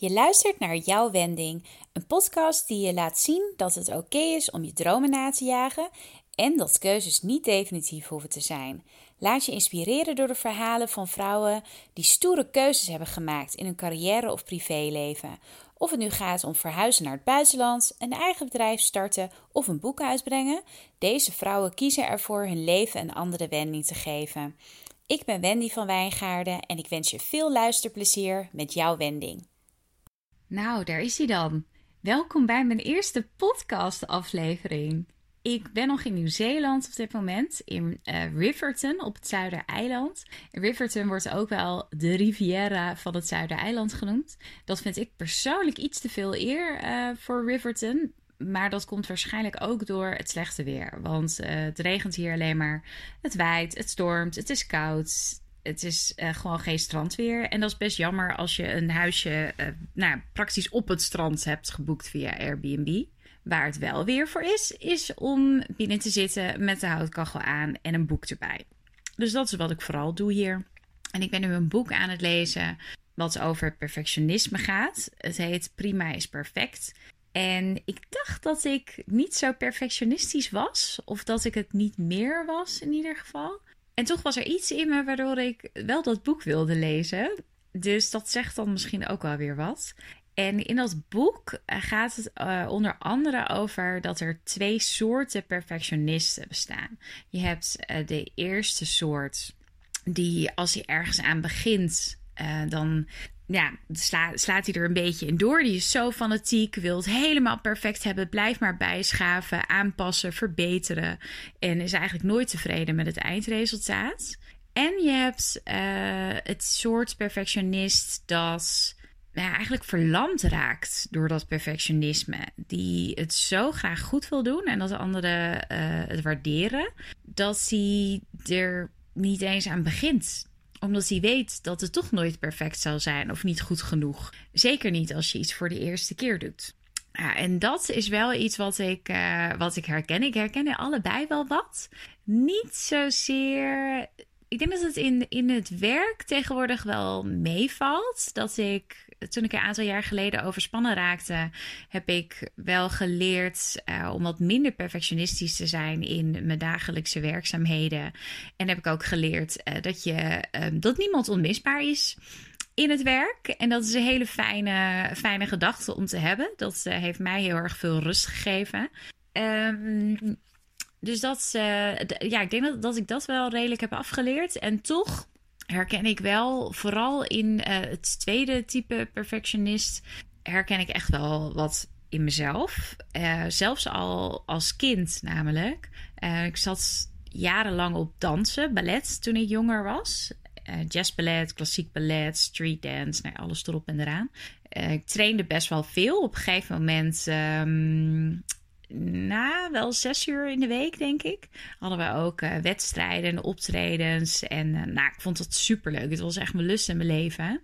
Je luistert naar Jouw Wending, een podcast die je laat zien dat het oké is om je dromen na te jagen en dat keuzes niet definitief hoeven te zijn. Laat je inspireren door de verhalen van vrouwen die stoere keuzes hebben gemaakt in hun carrière of privéleven. Of het nu gaat om verhuizen naar het buitenland, een eigen bedrijf starten of een boek uitbrengen, deze vrouwen kiezen ervoor hun leven een andere wending te geven. Ik ben Wendy van Wijngaarden en ik wens je veel luisterplezier met jouw wending. Nou, daar is hij dan. Welkom bij mijn eerste podcast-aflevering. Ik ben nog in Nieuw-Zeeland op dit moment, in uh, Riverton op het Zuidereiland. Riverton wordt ook wel de Riviera van het Zuidereiland genoemd. Dat vind ik persoonlijk iets te veel eer uh, voor Riverton. Maar dat komt waarschijnlijk ook door het slechte weer. Want uh, het regent hier alleen maar. Het waait, het stormt, het is koud het is uh, gewoon geen strandweer. En dat is best jammer als je een huisje uh, nou, praktisch op het strand hebt geboekt via Airbnb. Waar het wel weer voor is, is om binnen te zitten met de houtkachel aan en een boek erbij. Dus dat is wat ik vooral doe hier. En ik ben nu een boek aan het lezen wat over perfectionisme gaat. Het heet Prima is perfect. En ik dacht dat ik niet zo perfectionistisch was, of dat ik het niet meer was in ieder geval. En toch was er iets in me waardoor ik wel dat boek wilde lezen. Dus dat zegt dan misschien ook wel weer wat. En in dat boek eh, gaat het uh, onder andere over dat er twee soorten perfectionisten bestaan. Je hebt uh, de eerste soort die als hij ergens aan begint, dan ja, sla, slaat hij er een beetje in door. Die is zo fanatiek, wil het helemaal perfect hebben. Blijft maar bijschaven, aanpassen, verbeteren. En is eigenlijk nooit tevreden met het eindresultaat. En je hebt uh, het soort perfectionist dat eigenlijk verlamd raakt door dat perfectionisme. Die het zo graag goed wil doen en dat anderen uh, het waarderen, dat hij er niet eens aan begint omdat hij weet dat het toch nooit perfect zal zijn of niet goed genoeg. Zeker niet als je iets voor de eerste keer doet. Ja, en dat is wel iets wat ik, uh, wat ik herken. Ik herken er allebei wel wat. Niet zozeer. Ik denk dat het in, in het werk tegenwoordig wel meevalt. Dat ik toen ik een aantal jaar geleden overspannen raakte, heb ik wel geleerd uh, om wat minder perfectionistisch te zijn in mijn dagelijkse werkzaamheden. En heb ik ook geleerd uh, dat, je, uh, dat niemand onmisbaar is in het werk. En dat is een hele fijne, fijne gedachte om te hebben. Dat heeft mij heel erg veel rust gegeven. Um, dus dat, ja, ik denk dat, dat ik dat wel redelijk heb afgeleerd. En toch herken ik wel, vooral in uh, het tweede type perfectionist, herken ik echt wel wat in mezelf. Uh, zelfs al als kind namelijk. Ik zat jarenlang op dansen, ballet, toen ik jonger was. jazzballet, klassiek ballet, street dance, nou, alles erop en eraan. ik trainde best wel veel. Op een gegeven moment um, na wel zes uur in de week, denk ik. Hadden we ook uh, wedstrijden en optredens. En uh, nou, ik vond dat super leuk. Het was echt mijn lust en mijn leven.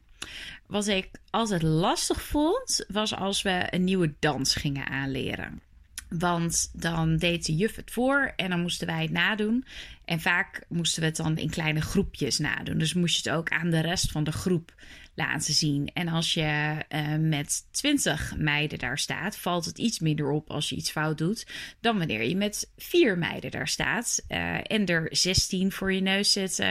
Wat ik altijd lastig vond, was als we een nieuwe dans gingen aanleren. Want dan deed de juf het voor en dan moesten wij het nadoen. En vaak moesten we het dan in kleine groepjes nadoen. Dus moest je het ook aan de rest van de groep laten zien. En als je uh, met 20 meiden daar staat, valt het iets minder op als je iets fout doet dan wanneer je met vier meiden daar staat uh, en er 16 voor je neus zit uh,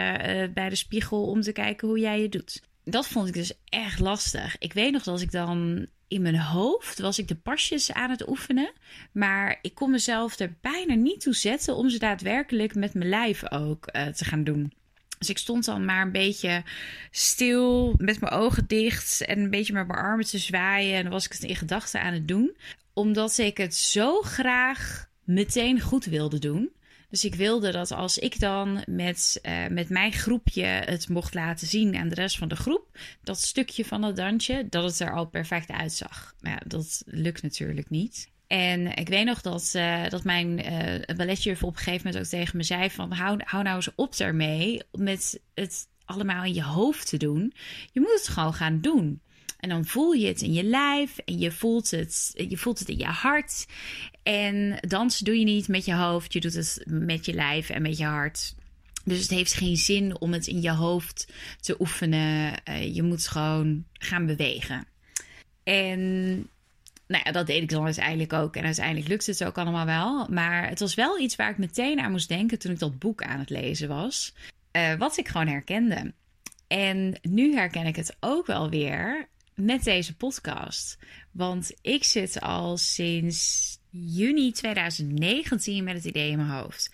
bij de spiegel om te kijken hoe jij het doet. Dat vond ik dus echt lastig. Ik weet nog dat ik dan in mijn hoofd was ik de pasjes aan het oefenen, maar ik kon mezelf er bijna niet toe zetten om ze daadwerkelijk met mijn lijf ook te gaan doen. Dus ik stond dan maar een beetje stil, met mijn ogen dicht en een beetje met mijn armen te zwaaien. En dan was ik het in gedachten aan het doen, omdat ik het zo graag meteen goed wilde doen. Dus ik wilde dat als ik dan met, uh, met mijn groepje het mocht laten zien aan de rest van de groep, dat stukje van het dansje, dat het er al perfect uitzag. Maar ja, dat lukt natuurlijk niet. En ik weet nog dat, uh, dat mijn uh, balletjuf op een gegeven moment ook tegen me zei van... Hou, hou nou eens op daarmee met het allemaal in je hoofd te doen. Je moet het gewoon gaan doen. En dan voel je het in je lijf en je voelt het, je voelt het in je hart. En dansen doe je niet met je hoofd, je doet het met je lijf en met je hart. Dus het heeft geen zin om het in je hoofd te oefenen. Uh, je moet gewoon gaan bewegen. En nou ja, dat deed ik dan uiteindelijk ook. En uiteindelijk lukte het ook allemaal wel. Maar het was wel iets waar ik meteen aan moest denken toen ik dat boek aan het lezen was. Uh, wat ik gewoon herkende. En nu herken ik het ook wel weer met deze podcast. Want ik zit al sinds juni 2019 met het idee in mijn hoofd.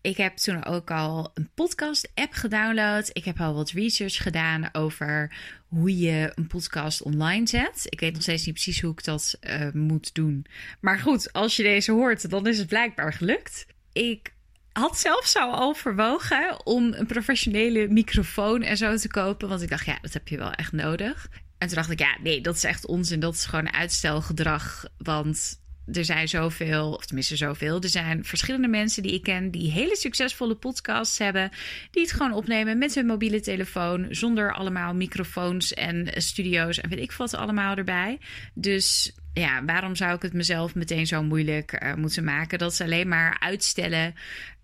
Ik heb toen ook al een podcast-app gedownload. Ik heb al wat research gedaan over hoe je een podcast online zet. Ik weet nog steeds niet precies hoe ik dat uh, moet doen. Maar goed, als je deze hoort, dan is het blijkbaar gelukt. Ik had zelfs zo al verwogen om een professionele microfoon en zo te kopen. Want ik dacht, ja, dat heb je wel echt nodig. En toen dacht ik, ja, nee, dat is echt onzin. Dat is gewoon uitstelgedrag. Want er zijn zoveel, of tenminste zoveel, er zijn verschillende mensen die ik ken die hele succesvolle podcasts hebben, die het gewoon opnemen met hun mobiele telefoon, zonder allemaal microfoons en studio's en weet ik wat allemaal erbij. Dus ja, waarom zou ik het mezelf meteen zo moeilijk uh, moeten maken? Dat ze alleen maar uitstellen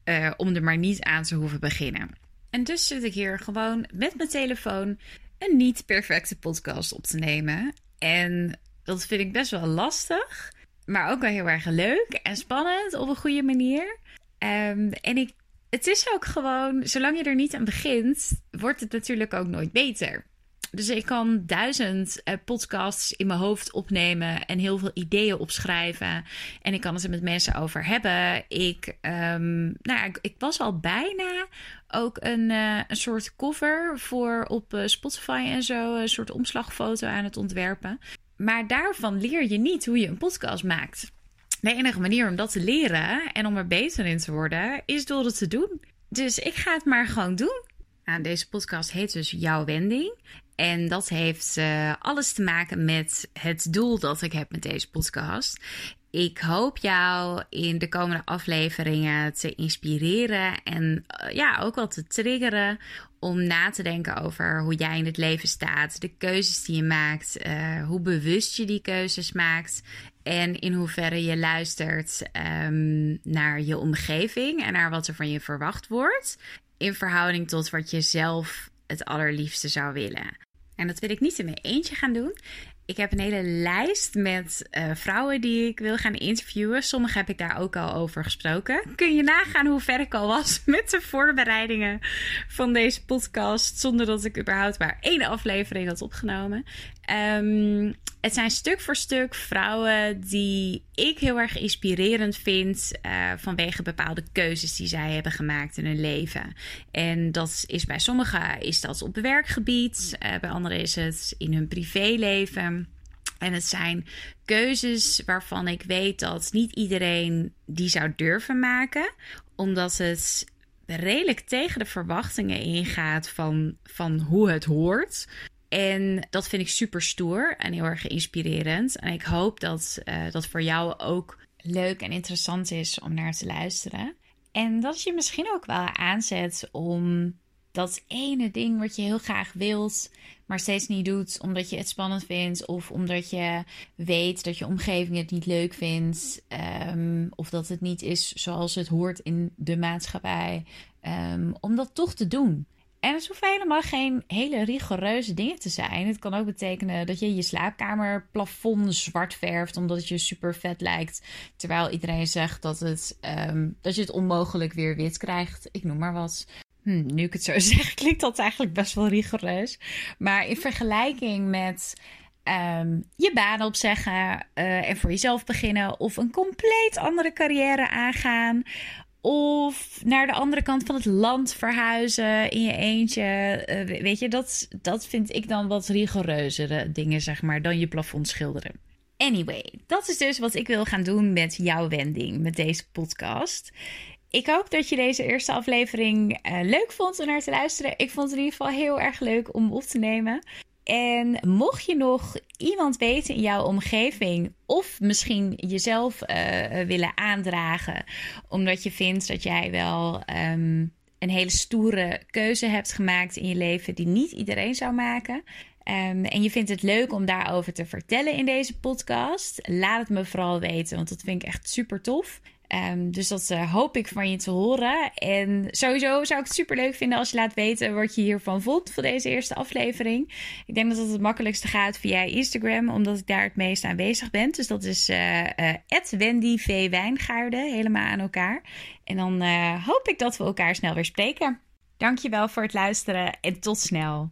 uh, om er maar niet aan te hoeven beginnen. En dus zit ik hier gewoon met mijn telefoon een niet perfecte podcast op te nemen. En dat vind ik best wel lastig maar ook wel heel erg leuk en spannend op een goede manier. Um, en ik, het is ook gewoon, zolang je er niet aan begint, wordt het natuurlijk ook nooit beter. Dus ik kan duizend uh, podcasts in mijn hoofd opnemen en heel veel ideeën opschrijven. En ik kan het er met mensen over hebben. Ik, um, nou ik, ik, was al bijna ook een, uh, een soort cover voor op uh, Spotify en zo. Een soort omslagfoto aan het ontwerpen. Maar daarvan leer je niet hoe je een podcast maakt. De enige manier om dat te leren en om er beter in te worden, is door het te doen. Dus ik ga het maar gewoon doen. Nou, deze podcast heet dus Jouw Wending. En dat heeft uh, alles te maken met het doel dat ik heb met deze podcast. Ik hoop jou in de komende afleveringen te inspireren en uh, ja, ook wel te triggeren om na te denken over hoe jij in het leven staat, de keuzes die je maakt, uh, hoe bewust je die keuzes maakt en in hoeverre je luistert um, naar je omgeving en naar wat er van je verwacht wordt, in verhouding tot wat je zelf het allerliefste zou willen. En dat wil ik niet in mijn eentje gaan doen. Ik heb een hele lijst met uh, vrouwen die ik wil gaan interviewen. Sommige heb ik daar ook al over gesproken. Kun je nagaan hoe ver ik al was met de voorbereidingen van deze podcast. Zonder dat ik überhaupt maar één aflevering had opgenomen. Um, het zijn stuk voor stuk vrouwen die ik heel erg inspirerend vind uh, vanwege bepaalde keuzes die zij hebben gemaakt in hun leven. En dat is bij sommigen is dat op werkgebied, uh, bij anderen is het in hun privéleven. En het zijn keuzes waarvan ik weet dat niet iedereen die zou durven maken, omdat het redelijk tegen de verwachtingen ingaat van, van hoe het hoort. En dat vind ik super stoer en heel erg inspirerend. En ik hoop dat uh, dat voor jou ook leuk en interessant is om naar te luisteren. En dat je misschien ook wel aanzet om dat ene ding wat je heel graag wilt, maar steeds niet doet omdat je het spannend vindt of omdat je weet dat je omgeving het niet leuk vindt um, of dat het niet is zoals het hoort in de maatschappij, um, om dat toch te doen. En het hoeft helemaal geen hele rigoureuze dingen te zijn. Het kan ook betekenen dat je je slaapkamer plafond zwart verft omdat het je super vet lijkt. Terwijl iedereen zegt dat, het, um, dat je het onmogelijk weer wit krijgt. Ik noem maar wat. Hm, nu ik het zo zeg, klinkt dat eigenlijk best wel rigoureus. Maar in vergelijking met um, je baan opzeggen uh, en voor jezelf beginnen, of een compleet andere carrière aangaan, of naar de andere kant van het land verhuizen in je eentje. Uh, weet je, dat, dat vind ik dan wat rigoureuzere dingen, zeg maar, dan je plafond schilderen. Anyway, dat is dus wat ik wil gaan doen met jouw wending, met deze podcast. Ik hoop dat je deze eerste aflevering uh, leuk vond om naar te luisteren. Ik vond het in ieder geval heel erg leuk om op te nemen. En mocht je nog iemand weten in jouw omgeving, of misschien jezelf uh, willen aandragen, omdat je vindt dat jij wel um, een hele stoere keuze hebt gemaakt in je leven die niet iedereen zou maken. Um, en je vindt het leuk om daarover te vertellen in deze podcast. Laat het me vooral weten, want dat vind ik echt super tof. Ehm, dus dat uh, hoop ik van je te horen. En sowieso zou ik het super leuk vinden als je laat weten wat je hiervan vond voor deze eerste aflevering. Ik denk dat het het makkelijkste gaat via Instagram, omdat ik daar het meest aanwezig ben. Dus dat is uh, Wendy helemaal aan elkaar. En dan hoop ik dat we elkaar snel weer spreken. Dankjewel voor het luisteren en tot snel.